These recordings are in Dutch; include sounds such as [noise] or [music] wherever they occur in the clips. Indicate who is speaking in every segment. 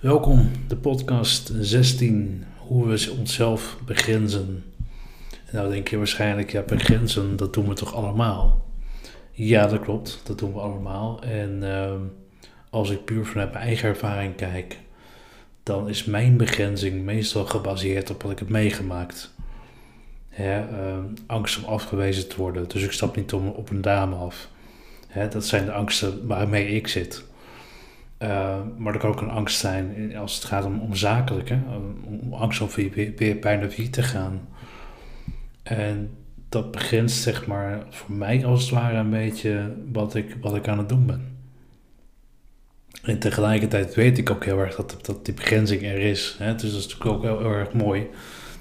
Speaker 1: Welkom, de podcast 16, hoe we onszelf begrenzen. En nou denk je waarschijnlijk, ja, begrenzen, dat doen we toch allemaal? Ja, dat klopt, dat doen we allemaal. En uh, als ik puur vanuit mijn eigen ervaring kijk, dan is mijn begrenzing meestal gebaseerd op wat ik heb meegemaakt. Hè, uh, angst om afgewezen te worden, dus ik stap niet om, op een dame af. Hè, dat zijn de angsten waarmee ik zit. Uh, maar er kan ook een angst zijn als het gaat om, om zakelijke, om angst om weer, weer bijna wie te gaan. En dat begrenst zeg maar voor mij als het ware een beetje wat ik, wat ik aan het doen ben. En tegelijkertijd weet ik ook heel erg dat, dat die begrenzing er is. Hè? Dus dat is natuurlijk ook heel, erg mooi.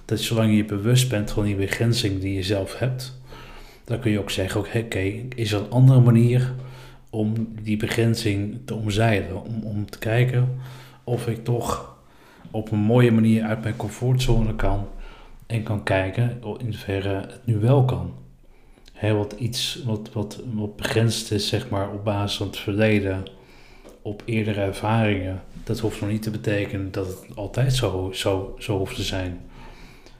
Speaker 1: Dat zolang je bewust bent van die begrenzing die je zelf hebt, dan kun je ook zeggen, oké, is er een andere manier om die begrenzing te omzeilen. Om, om te kijken of ik toch op een mooie manier uit mijn comfortzone kan en kan kijken in hoeverre het nu wel kan. He, wat iets wat, wat, wat begrensd is, zeg maar, op basis van het verleden, op eerdere ervaringen, dat hoeft nog niet te betekenen dat het altijd zo, zo, zo hoeft te zijn.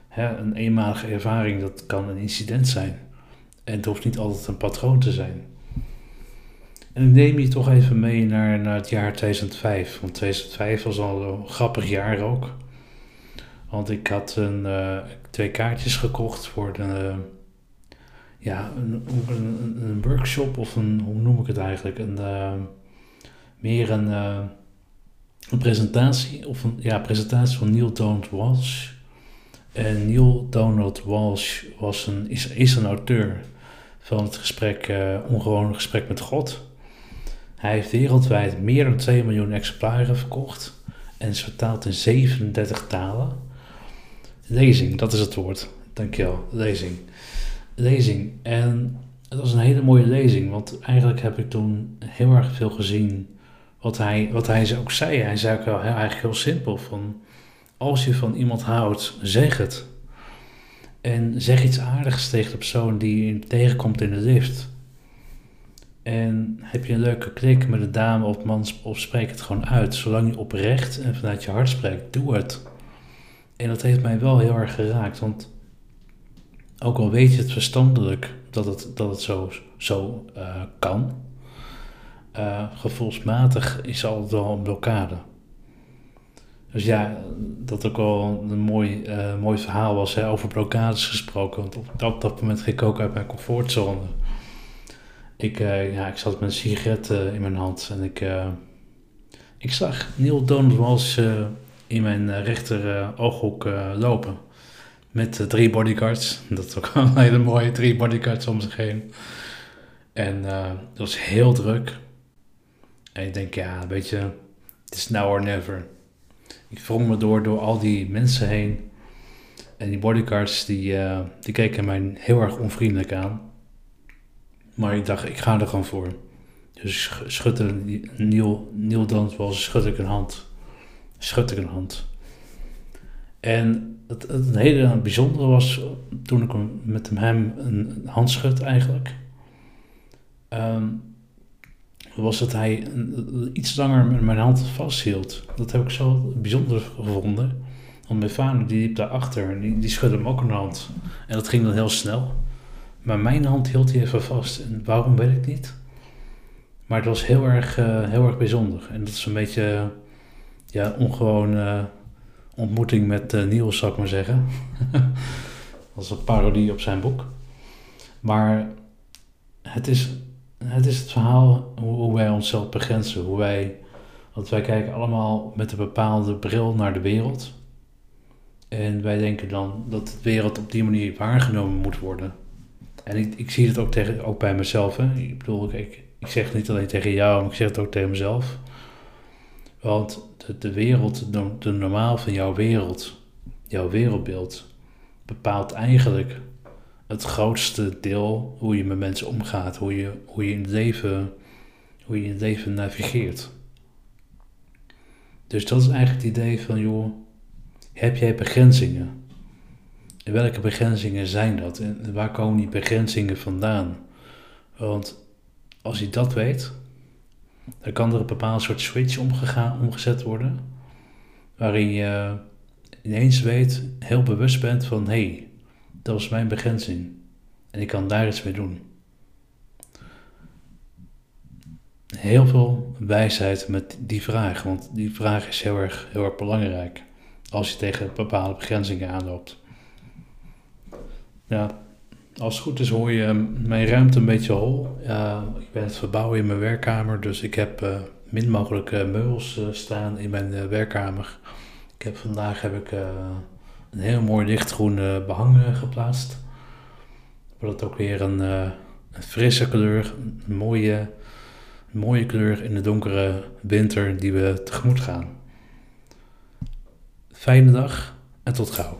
Speaker 1: He, een eenmalige ervaring, dat kan een incident zijn. En het hoeft niet altijd een patroon te zijn. En ik neem je toch even mee naar, naar het jaar 2005. Want 2005 was al een grappig jaar ook. Want ik had een, uh, twee kaartjes gekocht voor de, ja, een, een, workshop of een, hoe noem ik het eigenlijk? Een, uh, meer een, een presentatie, of een ja, presentatie van Neil Donald Walsh. En Neil Donald Walsh was een, is, is een auteur van het gesprek, Ongewoon Gesprek met God. Hij heeft wereldwijd meer dan 2 miljoen exemplaren verkocht en is vertaald in 37 talen. Lezing, dat is het woord. Dankjewel, lezing. Lezing. En het was een hele mooie lezing, want eigenlijk heb ik toen heel erg veel gezien wat hij, wat hij ook zei. Hij zei ook wel heel, eigenlijk heel simpel van, als je van iemand houdt, zeg het. En zeg iets aardigs tegen de persoon die je tegenkomt in de lift. En heb je een leuke klik met een dame of man, of spreek het gewoon uit. Zolang je oprecht en vanuit je hart spreekt, doe het. En dat heeft mij wel heel erg geraakt, want ook al weet je het verstandelijk dat het, dat het zo, zo uh, kan, uh, gevoelsmatig is altijd wel een blokkade. Dus ja, dat ook wel een mooi, uh, mooi verhaal was hè, over blokkades gesproken. Want op dat, dat moment ging ik ook uit mijn comfortzone. Ik, ja, ik zat met een sigaret in mijn hand en ik, ik zag Neil Donald Walsh in mijn eh, rechter eh, ooghoek eh, lopen. Met drie bodyguards. Dat is ook een hele mooie drie bodyguards om zich heen. En dat was heel druk. En ik denk, ja, weet je, het is now or never. Ik wrong me door, door al die mensen heen. En die bodyguards, die, die keken mij heel erg onvriendelijk aan. Maar ik dacht, ik ga er gewoon voor. Dus schudde Neil, Neil Dant was, schud ik een hand schud ik een hand. En het, het hele bijzondere was toen ik met hem een hand schud eigenlijk. Um, was dat hij iets langer mijn hand vasthield. Dat heb ik zo bijzonder gevonden. Want mijn vader die liep daarachter die, die schudde hem ook een hand. En dat ging dan heel snel. Maar mijn hand hield hij even vast. En waarom weet ik niet. Maar het was heel erg, uh, heel erg bijzonder. En dat is een beetje ja, ongewoon uh, ontmoeting met uh, Niels, zou ik maar zeggen. [laughs] dat is een parodie op zijn boek. Maar het is het, is het verhaal hoe, hoe wij onszelf begrenzen. Hoe wij, want wij kijken allemaal met een bepaalde bril naar de wereld. En wij denken dan dat de wereld op die manier waargenomen moet worden. En ik, ik zie het ook, tegen, ook bij mezelf. Hè. Ik bedoel, ik, ik zeg het niet alleen tegen jou, maar ik zeg het ook tegen mezelf. Want de, de wereld, de, normaal van jouw wereld, jouw wereldbeeld, bepaalt eigenlijk het grootste deel hoe je met mensen omgaat, hoe je, hoe je in leven, hoe je in het leven navigeert. Dus dat is eigenlijk het idee van, joh, heb jij begrenzingen? Welke begrenzingen zijn dat? En waar komen die begrenzingen vandaan? Want als je dat weet, dan kan er een bepaald soort switch omgegaan, omgezet worden. waarin je ineens weet, heel bewust bent van hé, hey, dat was mijn begrenzing en ik kan daar iets mee doen. Heel veel wijsheid met die vraag, want die vraag is heel erg, heel erg belangrijk als je tegen bepaalde begrenzingen aanloopt. Ja, als het goed is hoor je mijn ruimte een beetje hol. ik ben het verbouwen in mijn werkkamer, dus ik heb uh, min mogelijk uh, meubels uh, staan in mijn werkkamer. Ik heb vandaag heb ik een heel mooi lichtgroen behang geplaatst. Wat ook weer een, een, frisse kleur, een mooie, mooie kleur in de donkere winter die we tegemoet gaan. Fijne dag en tot gauw.